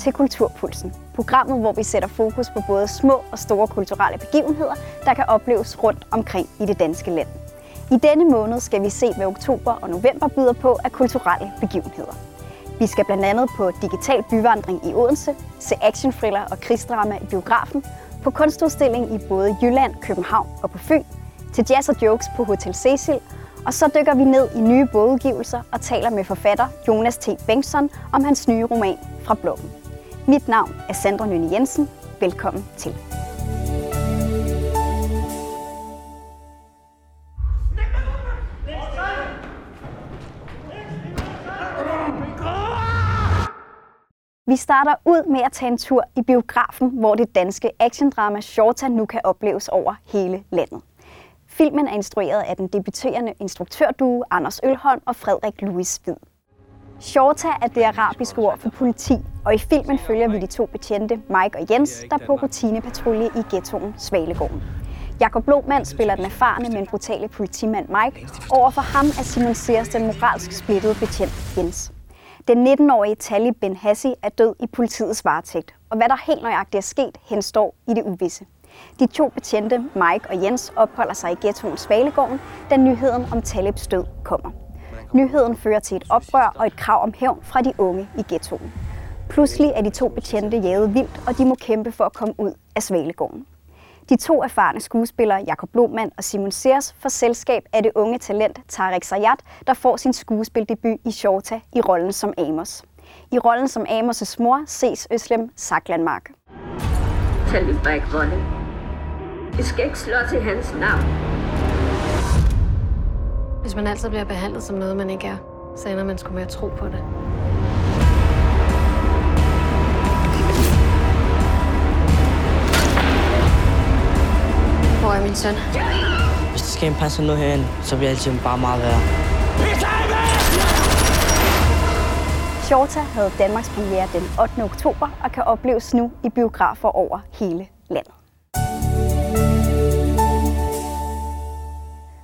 Til Kulturpulsen, programmet, hvor vi sætter fokus på både små og store kulturelle begivenheder, der kan opleves rundt omkring i det danske land. I denne måned skal vi se, hvad oktober og november byder på af kulturelle begivenheder. Vi skal blandt andet på digital byvandring i Odense, se actionthriller og krigsdrama i biografen, på kunstudstilling i både Jylland, København og på Fyn, til jazz og jokes på Hotel Cecil, og så dykker vi ned i nye bogudgivelser og taler med forfatter Jonas T. Bengtsson om hans nye roman Fra Blåben. Mit navn er Sandra Nynne Jensen. Velkommen til. Vi starter ud med at tage en tur i biografen, hvor det danske actiondrama Shorta nu kan opleves over hele landet. Filmen er instrueret af den debuterende instruktørduo Anders Ølholm og Frederik Louis Hvid. Shorta er det arabiske ord for politi, og i filmen følger vi de to betjente, Mike og Jens, der er på rutinepatrulje i ghettoen Svalegården. Jakob Lohmann spiller den erfarne, men brutale politimand Mike. Overfor ham er Simon Sears den moralsk splittede betjent Jens. Den 19-årige Talib Ben Hassi er død i politiets varetægt, og hvad der helt nøjagtigt er sket, henstår i det uvisse. De to betjente, Mike og Jens, opholder sig i ghettoen Svalegården, da nyheden om Talibs død kommer. Nyheden fører til et oprør og et krav om hævn fra de unge i ghettoen. Pludselig er de to betjente jaget vildt, og de må kæmpe for at komme ud af Svalegården. De to erfarne skuespillere, Jakob Blomand og Simon Sears, får selskab af det unge talent Tarek Sayat, der får sin skuespildebut i Shorta i rollen som Amos. I rollen som Amos' mor ses Øslem Saklandmark. Tag det bare ikke Rolle. Vi skal ikke slå til hans navn. Hvis man altid bliver behandlet som noget, man ikke er, så ender man sgu med at tro på det. Hvor er min søn? Hvis der skal en passe noget herinde, så bliver alting bare meget værre. Shorta havde Danmarks premiere den 8. oktober og kan opleves nu i biografer over hele landet.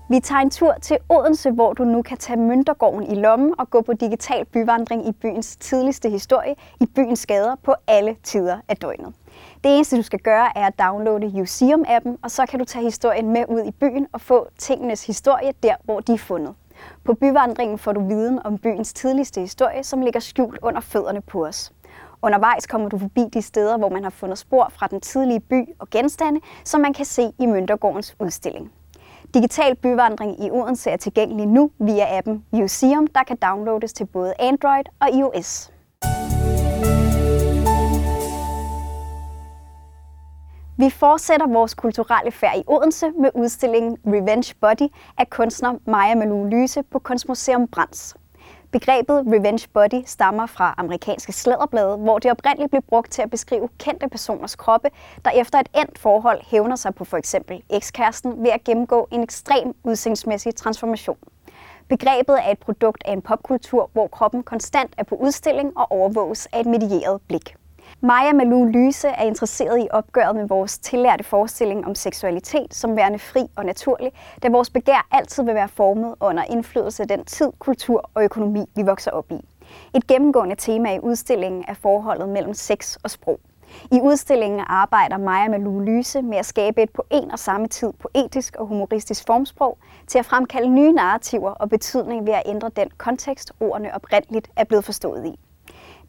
Vi tager en tur til Odense, hvor du nu kan tage Møntergården i lommen og gå på digital byvandring i byens tidligste historie i byens gader på alle tider af døgnet. Det eneste, du skal gøre, er at downloade Museum-appen, og så kan du tage historien med ud i byen og få tingenes historie der, hvor de er fundet. På byvandringen får du viden om byens tidligste historie, som ligger skjult under fødderne på os. Undervejs kommer du forbi de steder, hvor man har fundet spor fra den tidlige by og genstande, som man kan se i Møntergårdens udstilling. Digital byvandring i Odense er tilgængelig nu via appen Museum, der kan downloades til både Android og iOS. Vi fortsætter vores kulturelle færd i Odense med udstillingen Revenge Body af kunstner Maja Malou Lyse på Kunstmuseum Brands. Begrebet Revenge Body stammer fra amerikanske slæderblade, hvor det oprindeligt blev brugt til at beskrive kendte personers kroppe, der efter et endt forhold hævner sig på for eksempel ekskæresten ved at gennemgå en ekstrem udsigtsmæssig transformation. Begrebet er et produkt af en popkultur, hvor kroppen konstant er på udstilling og overvåges af et medieret blik. Maja Malou Lyse er interesseret i opgøret med vores tillærte forestilling om seksualitet som værende fri og naturlig, da vores begær altid vil være formet under indflydelse af den tid, kultur og økonomi, vi vokser op i. Et gennemgående tema i udstillingen er forholdet mellem sex og sprog. I udstillingen arbejder Maja Malou Lyse med at skabe et på en og samme tid poetisk og humoristisk formsprog til at fremkalde nye narrativer og betydning ved at ændre den kontekst, ordene oprindeligt er blevet forstået i.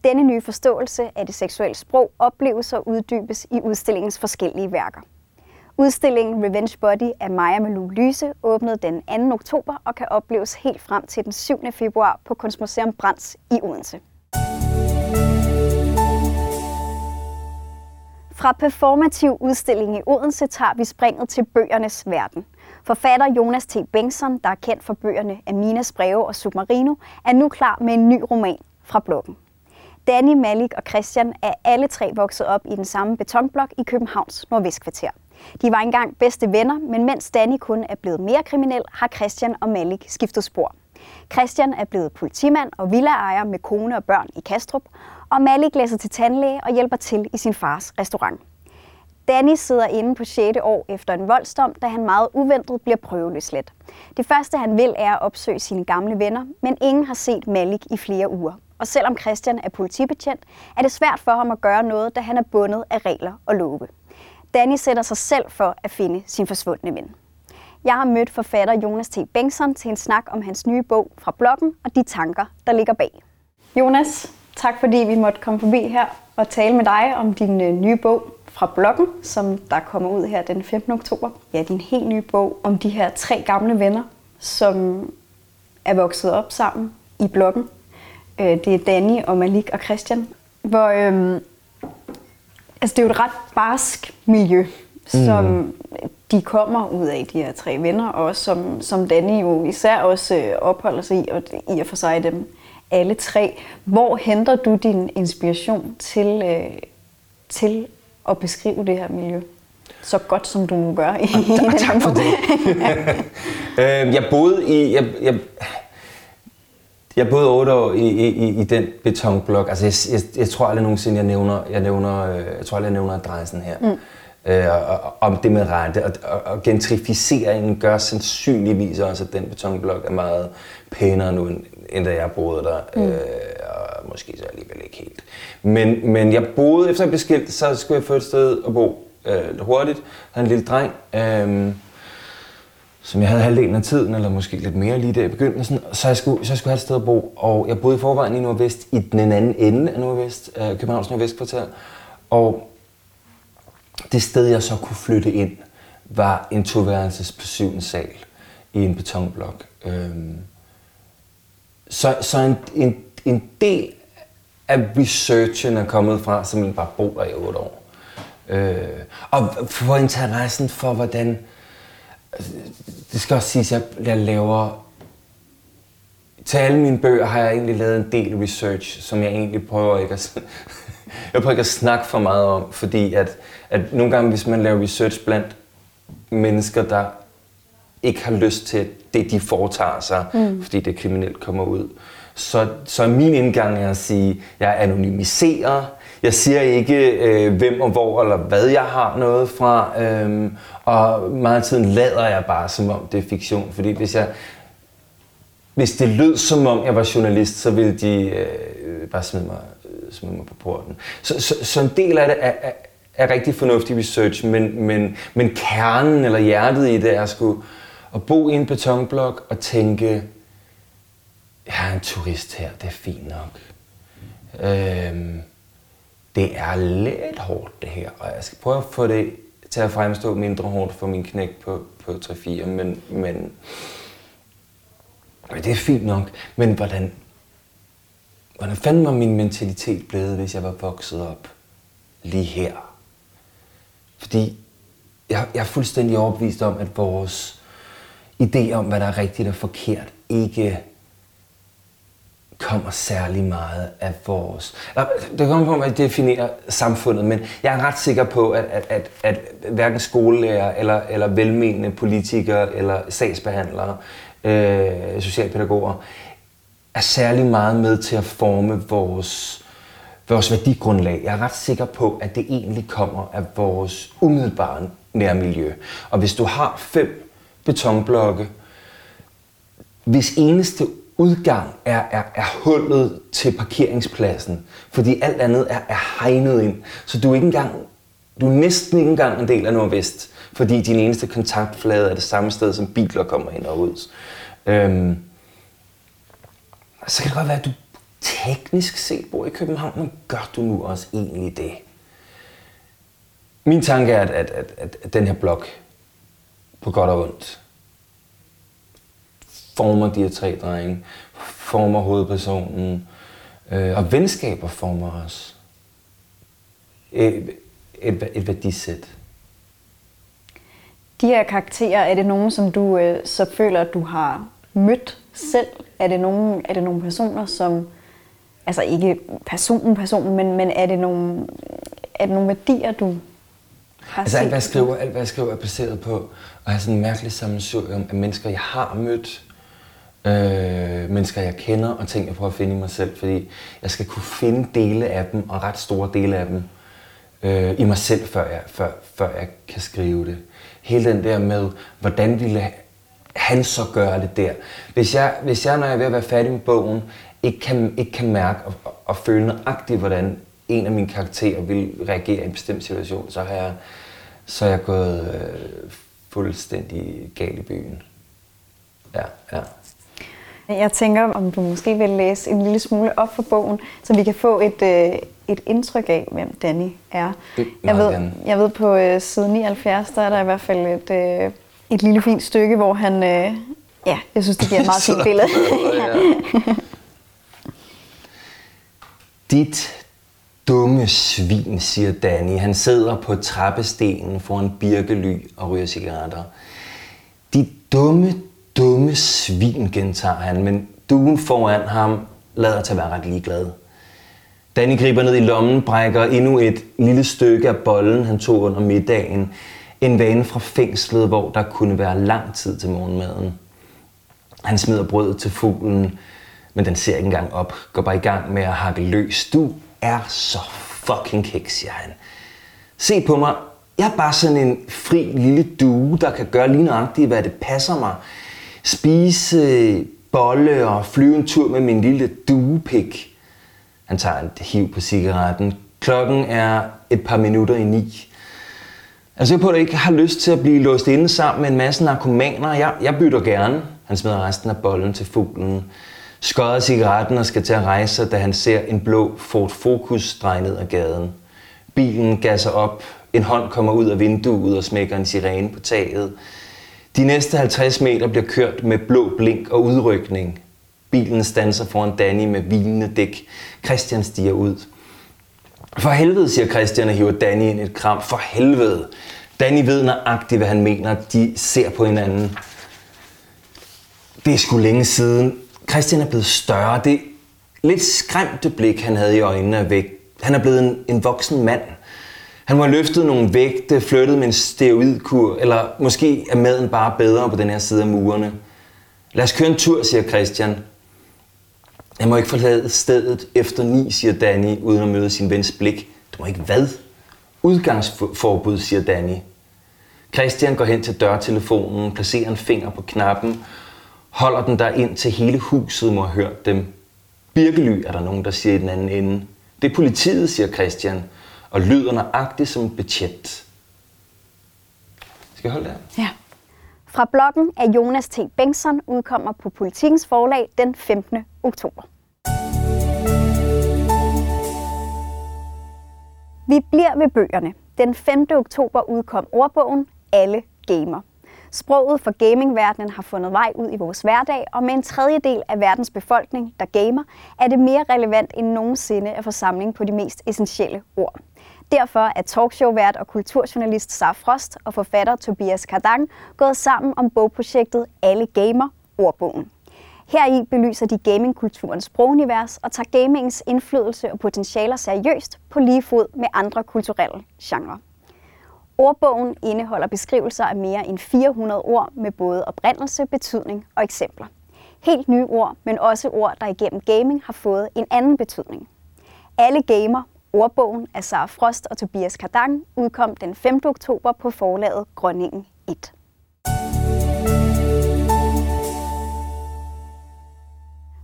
Denne nye forståelse af det seksuelle sprog opleves og uddybes i udstillingens forskellige værker. Udstillingen Revenge Body af Maja Malou Lyse åbnede den 2. oktober og kan opleves helt frem til den 7. februar på Kunstmuseum Brands i Odense. Fra performativ udstilling i Odense tager vi springet til bøgernes verden. Forfatter Jonas T. Bengtsson, der er kendt for bøgerne Aminas breve og Submarino, er nu klar med en ny roman fra bloggen. Danny, Malik og Christian er alle tre vokset op i den samme betonblok i Københavns Nordvestkvarter. De var engang bedste venner, men mens Danny kun er blevet mere kriminel, har Christian og Malik skiftet spor. Christian er blevet politimand og villaejer med kone og børn i Kastrup, og Malik læser til tandlæge og hjælper til i sin fars restaurant. Danny sidder inde på 6. år efter en voldsdom, da han meget uventet bliver prøveløsladt. Det første han vil er at opsøge sine gamle venner, men ingen har set Malik i flere uger. Og selvom Christian er politibetjent, er det svært for ham at gøre noget, da han er bundet af regler og love. Danny sætter sig selv for at finde sin forsvundne ven. Jeg har mødt forfatter Jonas T. Bengtsson til en snak om hans nye bog fra bloggen og de tanker, der ligger bag. Jonas, tak fordi vi måtte komme forbi her og tale med dig om din øh, nye bog fra bloggen, som der kommer ud her den 15. oktober. Ja, din helt nye bog om de her tre gamle venner, som er vokset op sammen i bloggen. Øh, det er Danny og Malik og Christian. Hvor, øhm, altså det er jo et ret barsk miljø, som mm. de kommer ud af, de her tre venner, og som, som Danny jo især også øh, opholder sig i, og i og for sig dem alle tre. Hvor henter du din inspiration til, øh, til at beskrive det her miljø? Så godt som du nu gør i, i den tak for det. øh, jeg boede i... Jeg, jeg, jeg boede otte år i, i, i den betonblok. Altså, jeg, jeg, jeg tror aldrig nogensinde, jeg nævner, jeg nævner, øh, jeg tror aldrig, jeg nævner adressen her. Mm. Øh, og, om det med rente. Og, og, og gentrificeringen gør sandsynligvis også, at den betonblok er meget pænere nu, end, end da jeg boede der. Mm. Øh, og måske så alligevel ikke helt. Men, men jeg boede, efter jeg blev skilt, så skulle jeg få et sted at bo øh, hurtigt. Jeg havde en lille dreng. Øh, som jeg havde halvdelen af tiden, eller måske lidt mere lige der i begyndelsen, så, jeg skulle, så jeg skulle have et sted at bo. Og jeg boede i forvejen i Nordvest, i den anden ende af Nordvest, øh, Københavns Nordvestkvarter. Og det sted, jeg så kunne flytte ind, var en toværelses på syvende sal i en betonblok. Øhm, så så en, en, en del af researchen er kommet fra, som jeg bare bor der i otte år. Øh, og for interessen for, hvordan det skal også siges, at jeg laver... Til alle mine bøger har jeg egentlig lavet en del research, som jeg egentlig prøver ikke at, jeg prøver ikke at snakke for meget om, fordi at, at nogle gange, hvis man laver research blandt mennesker, der ikke har lyst til det, de foretager sig, mm. fordi det kriminelt kommer ud, så, så er min indgang er at sige, at jeg anonymiserer, jeg siger ikke, øh, hvem og hvor eller hvad jeg har noget fra, øh, og meget af tiden lader jeg bare, som om det er fiktion. Fordi hvis jeg hvis det lød som om jeg var journalist, så ville de øh, bare smide mig, øh, smide mig på porten. Så, så, så en del af det er, er, er rigtig fornuftig research, men, men, men kernen eller hjertet i det er sgu at bo i en betonblok og tænke, jeg er en turist her, det er fint nok. Øhm, det er lidt hårdt det her, og jeg skal prøve at få det til at fremstå mindre hårdt for min knæk på, på 3-4, men, men, men det er fint nok. Men hvordan, hvordan fanden var min mentalitet blevet, hvis jeg var vokset op lige her? Fordi jeg, jeg er fuldstændig overbevist om, at vores idé om, hvad der er rigtigt og forkert, ikke kommer særlig meget af vores... Det kommer på, at man definerer samfundet, men jeg er ret sikker på, at, at, at, at hverken skolelærer eller, eller velmenende politikere eller sagsbehandlere, øh, socialpædagoger, er særlig meget med til at forme vores, vores værdigrundlag. Jeg er ret sikker på, at det egentlig kommer af vores umiddelbare nærmiljø. Og hvis du har fem betonblokke, hvis eneste udgang er, er, er hullet til parkeringspladsen, fordi alt andet er, er hegnet ind. Så du er, ikke engang, du er næsten ikke engang en del af Nordvest, fordi din eneste kontaktflade er det samme sted, som biler kommer ind og ud. Øhm, så kan det godt være, at du teknisk set bor i København, men gør du nu også egentlig det? Min tanke er, at, at, at, at den her blok, på godt og ondt, former de her tre drenge, former hovedpersonen, øh, og venskaber former os. Et, et, et værdisæt. De her karakterer, er det nogen, som du øh, så føler, at du har mødt selv? Er det nogle, er det nogle personer, som, altså ikke personen, personen, men, men er, det nogle, er det nogle værdier, du har altså, set? Alt hvad, jeg skriver, alt, hvad jeg skriver, er baseret på at have sådan en mærkelig sammensurium af mennesker, jeg har mødt, øh, mennesker, jeg kender, og ting, jeg prøver at finde i mig selv, fordi jeg skal kunne finde dele af dem, og ret store dele af dem, øh, i mig selv, før jeg, før, før jeg kan skrive det. Hele den der med, hvordan ville han så gøre det der. Hvis jeg, hvis jeg når jeg er ved at være færdig med bogen, ikke kan, ikke kan mærke og, og, og føle nøjagtigt, hvordan en af mine karakterer vil reagere i en bestemt situation, så har jeg, så er jeg gået øh, fuldstændig galt i byen. Ja, ja. Jeg tænker, om du måske vil læse en lille smule op for bogen, så vi kan få et, øh, et indtryk af, hvem Danny er. Det Jeg ved, jeg ved på øh, side 79, der er der i hvert fald et, øh, et lille fint stykke, hvor han... Øh, ja, jeg synes, det giver et meget fint billede. Dit dumme svin, siger Danny. Han sidder på trappestenen foran birkely og ryger cigaretter. Dit dumme, dumme svin, gentager han, men duen foran ham lader til at være ret ligeglad. Danny griber ned i lommen, brækker endnu et lille stykke af bollen, han tog under middagen. En vane fra fængslet, hvor der kunne være lang tid til morgenmaden. Han smider brødet til fuglen, men den ser ikke engang op. Går bare i gang med at hakke løs. Du er så fucking kæk, siger han. Se på mig. Jeg er bare sådan en fri lille due, der kan gøre lige nøjagtigt, hvad det passer mig. Spise bolle og flyve en tur med min lille duepik. Han tager et hiv på cigaretten. Klokken er et par minutter i ni. Altså jeg på, at jeg ikke har lyst til at blive låst inde sammen med en masse narkomaner. Jeg, jeg bytter gerne. Han smider resten af bollen til fuglen. Skodder cigaretten og skal til at rejse sig, da han ser en blå Ford Focus dreje ned ad gaden. Bilen gasser op. En hånd kommer ud af vinduet og smækker en sirene på taget. De næste 50 meter bliver kørt med blå blink og udrykning. Bilen standser foran Danny med hvilende dæk. Christian stiger ud. For helvede, siger Christian og hiver Danny ind i et kram. For helvede. Danny ved nøjagtigt, hvad han mener. De ser på hinanden. Det er sgu længe siden. Christian er blevet større. Det lidt skræmte blik, han havde i øjnene er væk. Han er blevet en, en voksen mand. Han må have løftet nogle vægte, flyttet med en steroidkur, eller måske er maden bare bedre på den her side af murene. Lad os køre en tur, siger Christian. Jeg må ikke forlade stedet efter ni, siger Danny, uden at møde sin vens blik. Du må ikke hvad? Udgangsforbud, siger Danny. Christian går hen til dørtelefonen, placerer en finger på knappen, holder den der ind til hele huset må have hørt dem. Birkely er der nogen, der siger i den anden ende. Det er politiet, siger Christian, og lyder nøjagtigt som en betjent. Skal jeg holde der? Ja. Fra bloggen af Jonas T. Bengtsson udkommer på Politikens forlag den 15. oktober. Vi bliver ved bøgerne. Den 5. oktober udkom ordbogen Alle Gamer. Sproget for gamingverdenen har fundet vej ud i vores hverdag, og med en tredjedel af verdens befolkning, der gamer, er det mere relevant end nogensinde at få samling på de mest essentielle ord. Derfor er talkshowvært og kulturjournalist Sara Frost og forfatter Tobias Kardang gået sammen om bogprojektet Alle Gamer, ordbogen. Heri belyser de gamingkulturens sprogunivers og tager gamingens indflydelse og potentialer seriøst på lige fod med andre kulturelle genrer. Ordbogen indeholder beskrivelser af mere end 400 ord med både oprindelse, betydning og eksempler. Helt nye ord, men også ord, der igennem gaming har fået en anden betydning. Alle Gamer, ordbogen af Sara Frost og Tobias Kardang, udkom den 5. oktober på forlaget Grønningen 1.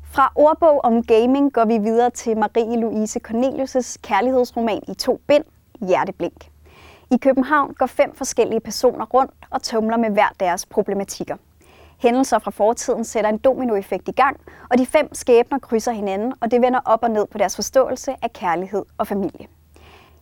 Fra ordbog om gaming går vi videre til Marie-Louise Cornelius' kærlighedsroman i to bind, Hjerteblink. I København går fem forskellige personer rundt og tumler med hver deres problematikker. Hændelser fra fortiden sætter en dominoeffekt i gang, og de fem skæbner krydser hinanden, og det vender op og ned på deres forståelse af kærlighed og familie.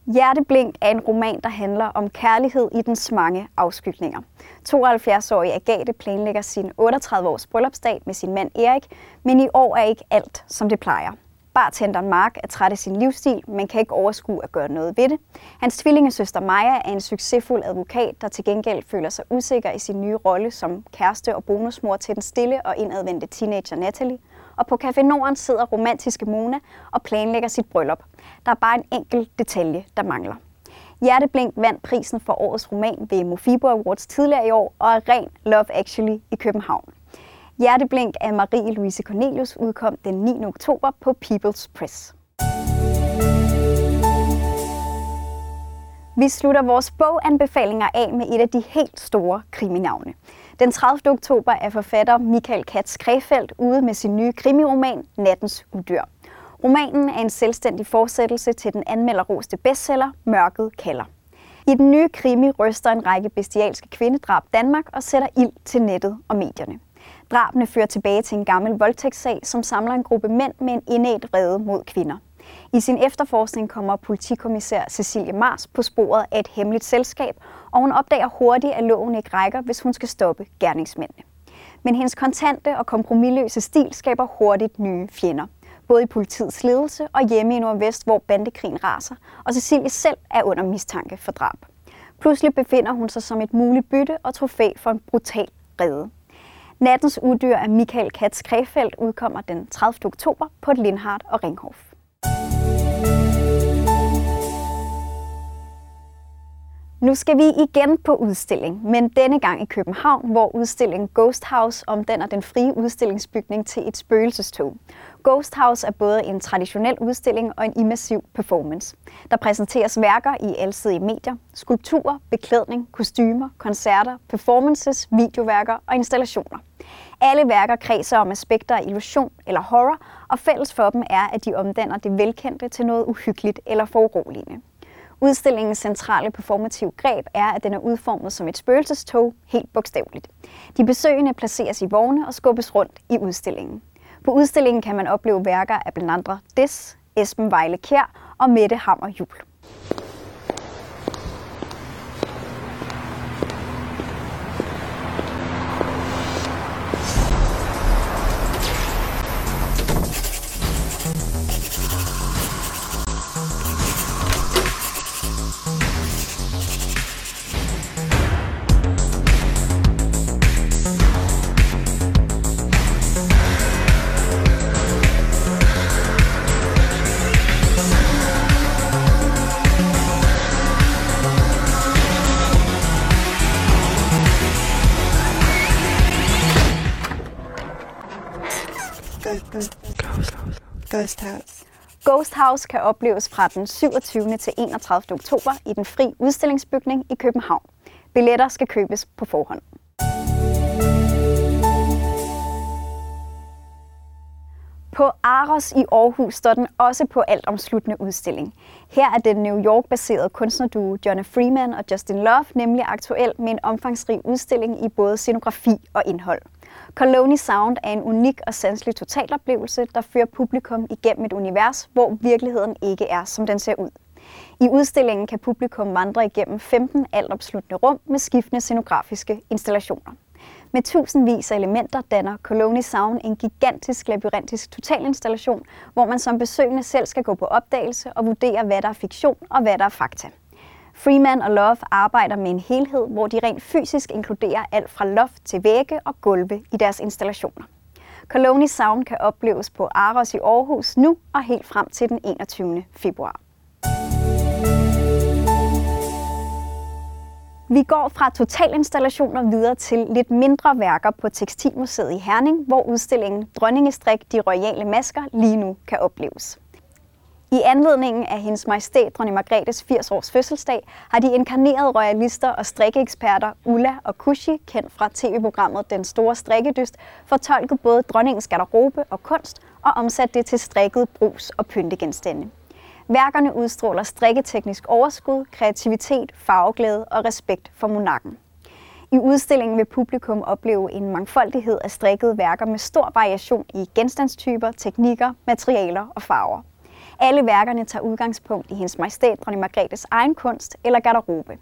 Hjerteblink er en roman, der handler om kærlighed i dens mange afskygninger. 72-årige Agathe planlægger sin 38-års bryllupsdag med sin mand Erik, men i år er ikke alt, som det plejer. Bartenderen Mark er træt af sin livsstil, men kan ikke overskue at gøre noget ved det. Hans tvillingesøster Maja er en succesfuld advokat, der til gengæld føler sig usikker i sin nye rolle som kæreste og bonusmor til den stille og indadvendte teenager Natalie. Og på Café Norden sidder romantiske Mona og planlægger sit bryllup. Der er bare en enkelt detalje, der mangler. Hjerteblink vandt prisen for årets roman ved Mofibo Awards tidligere i år og er ren Love Actually i København. Hjerteblink af Marie-Louise Cornelius udkom den 9. oktober på People's Press. Vi slutter vores boganbefalinger af med et af de helt store kriminavne. Den 30. oktober er forfatter Michael Katz Krefeldt ude med sin nye krimiroman Nattens Udyr. Romanen er en selvstændig fortsættelse til den anmelderroste bestseller Mørket kalder. I den nye krimi ryster en række bestialske kvindedrab Danmark og sætter ild til nettet og medierne. Drabene fører tilbage til en gammel voldtægtssag, som samler en gruppe mænd med en indædt vrede mod kvinder. I sin efterforskning kommer politikommissær Cecilie Mars på sporet af et hemmeligt selskab, og hun opdager hurtigt, at loven ikke rækker, hvis hun skal stoppe gerningsmændene. Men hendes kontante og kompromilløse stil skaber hurtigt nye fjender. Både i politiets ledelse og hjemme i Nordvest, hvor bandekrigen raser, og Cecilie selv er under mistanke for drab. Pludselig befinder hun sig som et muligt bytte og trofæ for en brutal redde. Nattens uddyr af Michael Katz Krefeldt udkommer den 30. oktober på Lindhardt og Ringhof. Nu skal vi igen på udstilling, men denne gang i København, hvor udstillingen Ghost House omdanner den frie udstillingsbygning til et spøgelsestog. Ghost House er både en traditionel udstilling og en immersiv performance. Der præsenteres værker i alsidige medier, skulpturer, beklædning, kostymer, koncerter, performances, videoværker og installationer. Alle værker kredser om aspekter af illusion eller horror, og fælles for dem er, at de omdanner det velkendte til noget uhyggeligt eller foruroligende. Udstillingens centrale performative greb er, at den er udformet som et spøgelsestog, helt bogstaveligt. De besøgende placeres i vogne og skubbes rundt i udstillingen. På udstillingen kan man opleve værker af blandt andre Des, Esben Vejle Kjær og Mette Hammer Jul. Ghost House. Ghost House kan opleves fra den 27. til 31. oktober i den fri udstillingsbygning i København. Billetter skal købes på forhånd. På Aros i Aarhus står den også på alt omsluttende udstilling. Her er den New York-baserede kunstnerduo John Freeman og Justin Love nemlig aktuel med en omfangsrig udstilling i både scenografi og indhold. Colony Sound er en unik og sanselig totaloplevelse, der fører publikum igennem et univers, hvor virkeligheden ikke er, som den ser ud. I udstillingen kan publikum vandre igennem 15 altopsluttende rum med skiftende scenografiske installationer. Med tusindvis af elementer danner Colony Sound en gigantisk labyrintisk totalinstallation, hvor man som besøgende selv skal gå på opdagelse og vurdere, hvad der er fiktion og hvad der er fakta. Freeman og Love arbejder med en helhed, hvor de rent fysisk inkluderer alt fra loft til vægge og gulve i deres installationer. Colony Sound kan opleves på Aros i Aarhus nu og helt frem til den 21. februar. Vi går fra totalinstallationer videre til lidt mindre værker på Tekstilmuseet i Herning, hvor udstillingen Dronningestrik, de royale masker lige nu kan opleves. I anledningen af hendes majestæt dronning Margrethes 80 års fødselsdag har de inkarnerede royalister og strikkeeksperter Ulla og Kushi, kendt fra tv-programmet Den Store Strikkedyst, fortolket både dronningens garderobe og kunst og omsat det til strikket brus og pyntegenstande. Værkerne udstråler strikketeknisk overskud, kreativitet, farveglæde og respekt for monarken. I udstillingen vil publikum opleve en mangfoldighed af strikkede værker med stor variation i genstandstyper, teknikker, materialer og farver. Alle værkerne tager udgangspunkt i hendes majestæt dronning Margrethes egen kunst eller garderobe.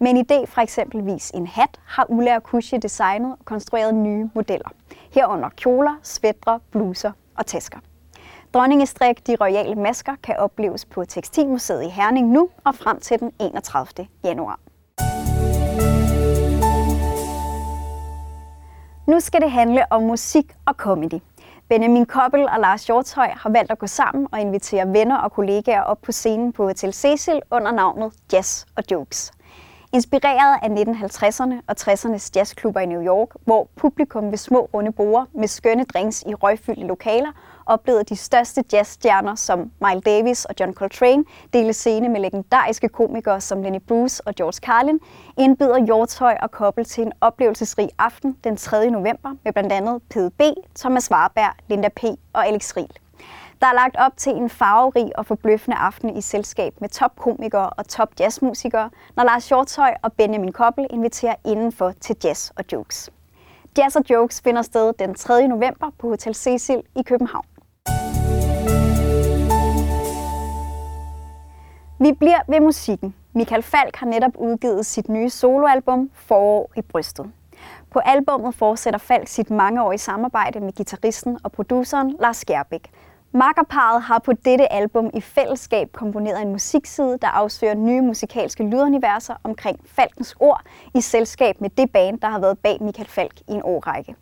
Med en idé fra eksempelvis en hat har Ulla og Kushi designet og konstrueret nye modeller. Herunder kjoler, svætter, bluser og tasker. Dronningestrik, de royale masker, kan opleves på Tekstilmuseet i Herning nu og frem til den 31. januar. Nu skal det handle om musik og comedy. Benjamin Koppel og Lars Hjortøj har valgt at gå sammen og invitere venner og kollegaer op på scenen på Hotel Cecil under navnet Jazz og Jokes. Inspireret af 1950'erne og 60'ernes jazzklubber i New York, hvor publikum ved små runde borde med skønne drinks i røgfyldte lokaler oplevede de største jazzstjerner som Miles Davis og John Coltrane dele scene med legendariske komikere som Lenny Bruce og George Carlin, indbyder Hjortøj og Kobbel til en oplevelsesrig aften den 3. november med blandt andet PDB, Thomas Warberg, Linda P. og Alex Riel. Der er lagt op til en farverig og forbløffende aften i selskab med topkomikere og top jazzmusikere, når Lars Hjortøj og Benjamin Koppel inviterer indenfor til jazz og jokes. Jazz og Jokes finder sted den 3. november på Hotel Cecil i København. Vi bliver ved musikken. Michael Falk har netop udgivet sit nye soloalbum Forår i brystet. På albummet fortsætter Falk sit mangeårige samarbejde med gitarristen og produceren Lars Skærbæk, Makkerparet har på dette album i fællesskab komponeret en musikside, der afsøger nye musikalske lyduniverser omkring Falkens ord i selskab med det band, der har været bag Michael Falk i en årrække.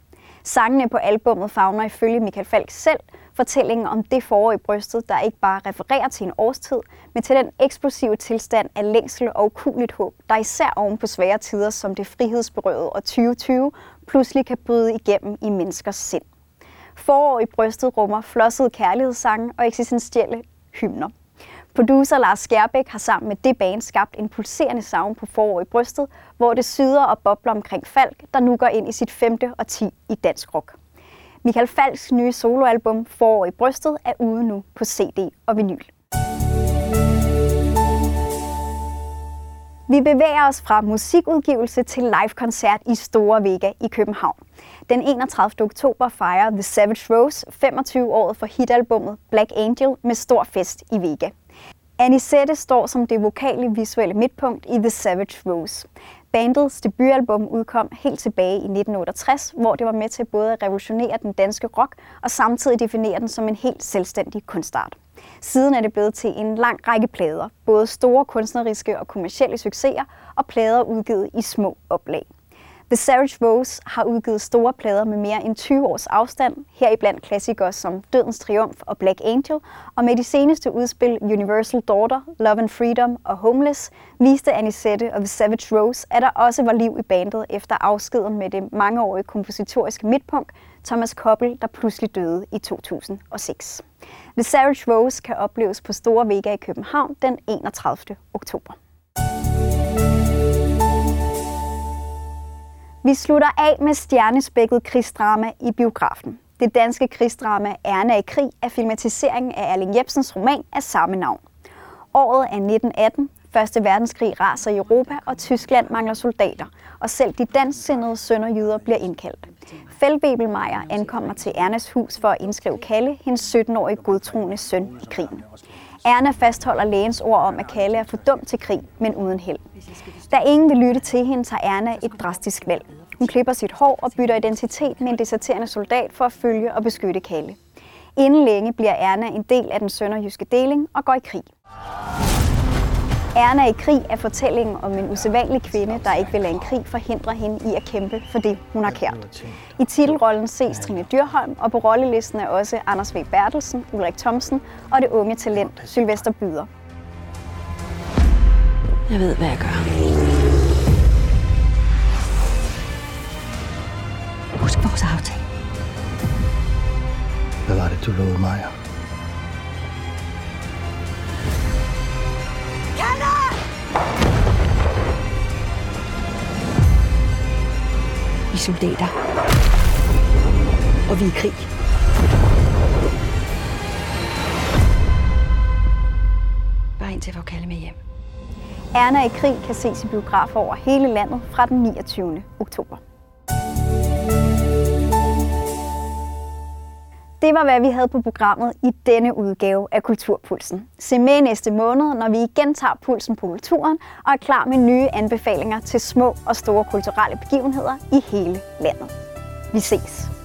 Sangene på albummet fagner ifølge Michael Falk selv fortællingen om det forår i brystet, der ikke bare refererer til en årstid, men til den eksplosive tilstand af længsel og ukuligt håb, der især oven på svære tider som det frihedsberøvede og 2020 pludselig kan bryde igennem i menneskers sind. Forår i brystet rummer flossede kærlighedssange og eksistentielle hymner. Producer Lars Skærbæk har sammen med det band skabt en pulserende sound på Forår i brystet, hvor det syder og bobler omkring Falk, der nu går ind i sit femte og ti i dansk rock. Michael Falks nye soloalbum Forår i brystet er ude nu på CD og vinyl. Vi bevæger os fra musikudgivelse til live-koncert i Store Vega i København. Den 31. oktober fejrer The Savage Rose 25-året for hitalbummet Black Angel med stor fest i Vega. Anisette står som det vokale visuelle midtpunkt i The Savage Rose. Bandets debutalbum udkom helt tilbage i 1968, hvor det var med til både at revolutionere den danske rock og samtidig definere den som en helt selvstændig kunstart. Siden er det blevet til en lang række plader, både store kunstneriske og kommercielle succeser og plader udgivet i små oplag. The Savage Rose har udgivet store plader med mere end 20 års afstand, heriblandt klassikere som Dødens Triumf og Black Angel, og med de seneste udspil Universal Daughter, Love and Freedom og Homeless, viste Anisette og The Savage Rose, at der også var liv i bandet efter afskeden med det mangeårige kompositoriske midtpunkt, Thomas Koppel, der pludselig døde i 2006. The Savage Rose kan opleves på Store Vega i København den 31. oktober. Vi slutter af med stjernespækket krigsdrama i biografen. Det danske krigsdrama Erna i krig er filmatiseringen af Erling Jebsens roman af samme navn. Året er 1918. Første verdenskrig raser i Europa, og Tyskland mangler soldater, og selv de dansksindede sønderjyder bliver indkaldt. Feldwebelmeier ankommer til Ernas hus for at indskrive Kalle, hendes 17-årige godtroende søn i krigen. Erna fastholder lægens ord om, at Kalle er for dum til krig, men uden held. Da ingen vil lytte til hende, tager Erna et drastisk valg. Hun klipper sit hår og bytter identitet med en deserterende soldat for at følge og beskytte Kalle. Inden længe bliver Erna en del af den sønderjyske deling og går i krig. Erna i krig er fortællingen om en usædvanlig kvinde, der ikke vil lade en krig forhindre hende i at kæmpe for det, hun har kært. I titelrollen ses Trine Dyrholm, og på rollelisten er også Anders V. Bertelsen, Ulrik Thomsen og det unge talent Sylvester Byder. Jeg ved, hvad jeg gør. Husk vores aftale. Hvad var det, du lovede mig? Vi er soldater. Og vi er i krig. Bare indtil jeg får kalde med hjem. Erna i krig kan ses i biografer over hele landet fra den 29. oktober. Det var, hvad vi havde på programmet i denne udgave af Kulturpulsen. Se med næste måned, når vi igen tager pulsen på kulturen og er klar med nye anbefalinger til små og store kulturelle begivenheder i hele landet. Vi ses!